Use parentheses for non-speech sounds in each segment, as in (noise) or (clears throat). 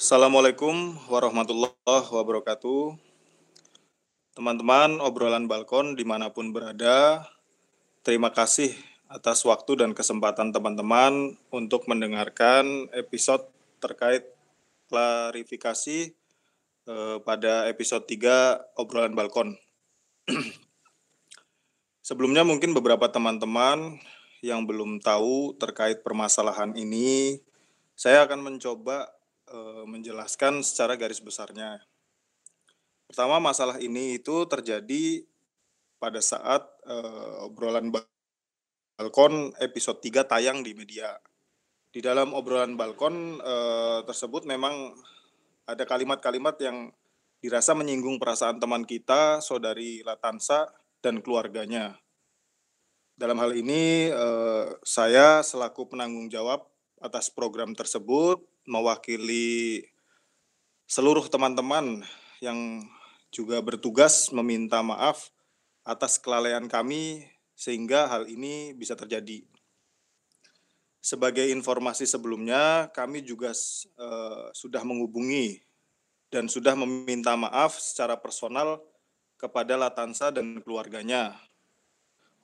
Assalamualaikum warahmatullahi wabarakatuh. Teman-teman obrolan balkon di mana pun berada, terima kasih atas waktu dan kesempatan teman-teman untuk mendengarkan episode terkait klarifikasi eh, pada episode 3 obrolan balkon. (clears throat) Sebelumnya mungkin beberapa teman-teman yang belum tahu terkait permasalahan ini, saya akan mencoba uh, menjelaskan secara garis besarnya. Pertama, masalah ini itu terjadi pada saat uh, obrolan balkon episode 3 tayang di media. Di dalam obrolan balkon uh, tersebut memang ada kalimat-kalimat yang dirasa menyinggung perasaan teman kita, saudari Latansa, dan keluarganya. Dalam hal ini, saya selaku penanggung jawab atas program tersebut mewakili seluruh teman-teman yang juga bertugas meminta maaf atas kelalaian kami sehingga hal ini bisa terjadi. Sebagai informasi sebelumnya, kami juga uh, sudah menghubungi dan sudah meminta maaf secara personal kepada Latansa dan keluarganya,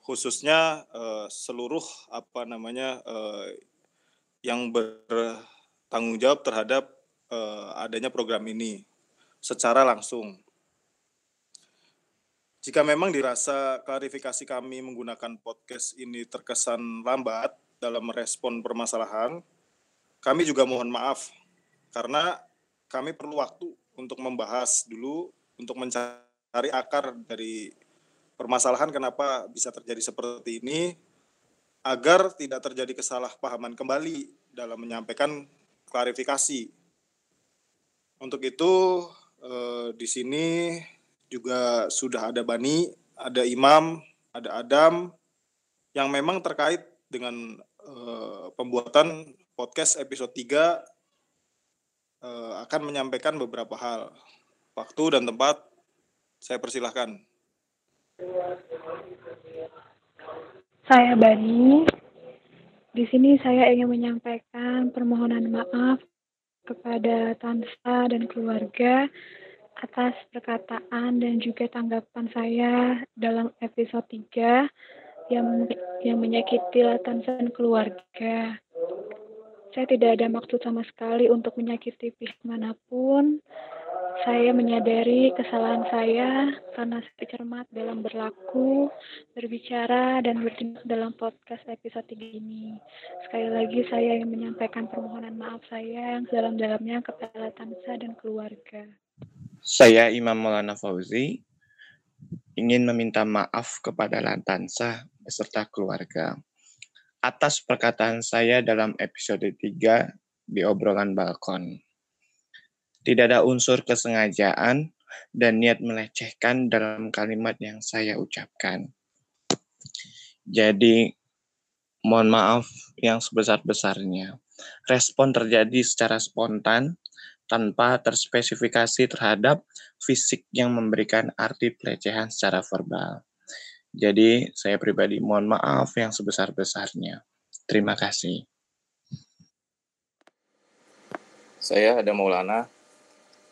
khususnya uh, seluruh apa namanya uh, yang bertanggung jawab terhadap uh, adanya program ini secara langsung. Jika memang dirasa klarifikasi kami menggunakan podcast ini terkesan lambat dalam merespon permasalahan, kami juga mohon maaf karena kami perlu waktu untuk membahas dulu untuk mencari akar dari permasalahan kenapa bisa terjadi seperti ini agar tidak terjadi kesalahpahaman kembali dalam menyampaikan klarifikasi. Untuk itu eh, di sini juga sudah ada Bani, ada Imam, ada Adam yang memang terkait dengan eh, pembuatan podcast episode 3 eh, akan menyampaikan beberapa hal. Waktu dan tempat saya persilahkan. Saya Bani. Di sini saya ingin menyampaikan permohonan maaf kepada Tansa dan keluarga atas perkataan dan juga tanggapan saya dalam episode 3 yang yang menyakiti Tansa dan keluarga. Saya tidak ada maksud sama sekali untuk menyakiti pihak mana pun. Saya menyadari kesalahan saya karena saya cermat dalam berlaku, berbicara, dan bertindak dalam podcast episode 3 ini. Sekali lagi saya ingin menyampaikan permohonan maaf saya yang sedalam-dalamnya kepada Tansa dan keluarga. Saya Imam Maulana Fauzi ingin meminta maaf kepada Lantansa beserta keluarga atas perkataan saya dalam episode 3 di obrolan balkon. Tidak ada unsur kesengajaan dan niat melecehkan dalam kalimat yang saya ucapkan. Jadi, mohon maaf yang sebesar-besarnya. Respon terjadi secara spontan tanpa terspesifikasi terhadap fisik yang memberikan arti pelecehan secara verbal. Jadi, saya pribadi mohon maaf yang sebesar-besarnya. Terima kasih. Saya ada Maulana,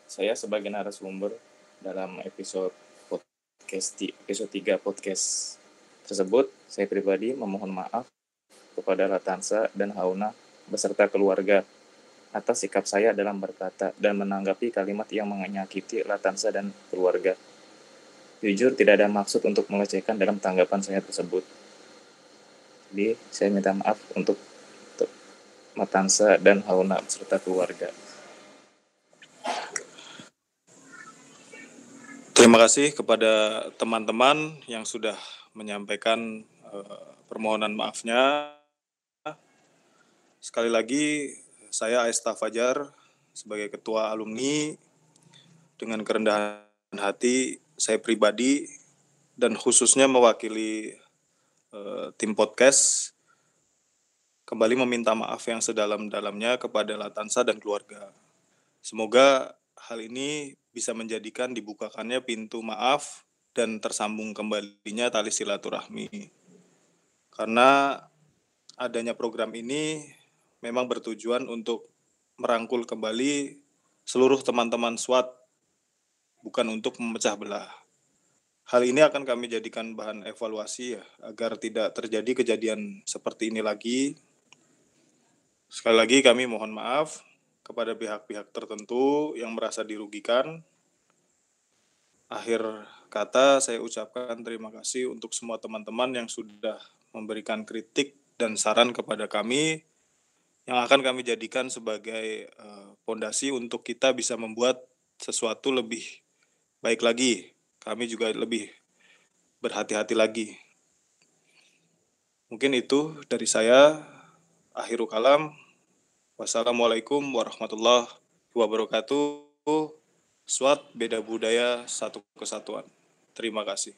saya sebagai narasumber dalam episode podcast episode 3 podcast tersebut, saya pribadi memohon maaf kepada Latansa dan Hauna beserta keluarga atas sikap saya dalam berkata dan menanggapi kalimat yang menyakiti Latansa dan keluarga. Jujur tidak ada maksud untuk melecehkan dalam tanggapan saya tersebut. Jadi saya minta maaf untuk, Matansa dan Hauna beserta keluarga. Terima kasih kepada teman-teman yang sudah menyampaikan uh, permohonan maafnya. Sekali lagi, saya Aista Fajar sebagai ketua alumni dengan kerendahan hati saya pribadi dan khususnya mewakili uh, tim podcast kembali meminta maaf yang sedalam-dalamnya kepada Latansa dan keluarga. Semoga hal ini bisa menjadikan dibukakannya pintu maaf dan tersambung kembalinya tali silaturahmi. Karena adanya program ini memang bertujuan untuk merangkul kembali seluruh teman-teman SWAT, bukan untuk memecah belah. Hal ini akan kami jadikan bahan evaluasi ya, agar tidak terjadi kejadian seperti ini lagi. Sekali lagi kami mohon maaf kepada pihak-pihak tertentu yang merasa dirugikan. Akhir kata saya ucapkan terima kasih untuk semua teman-teman yang sudah memberikan kritik dan saran kepada kami yang akan kami jadikan sebagai pondasi uh, untuk kita bisa membuat sesuatu lebih baik lagi kami juga lebih berhati-hati lagi. Mungkin itu dari saya. Akhirul kalam. Wassalamualaikum warahmatullahi wabarakatuh. Swat beda budaya satu kesatuan. Terima kasih.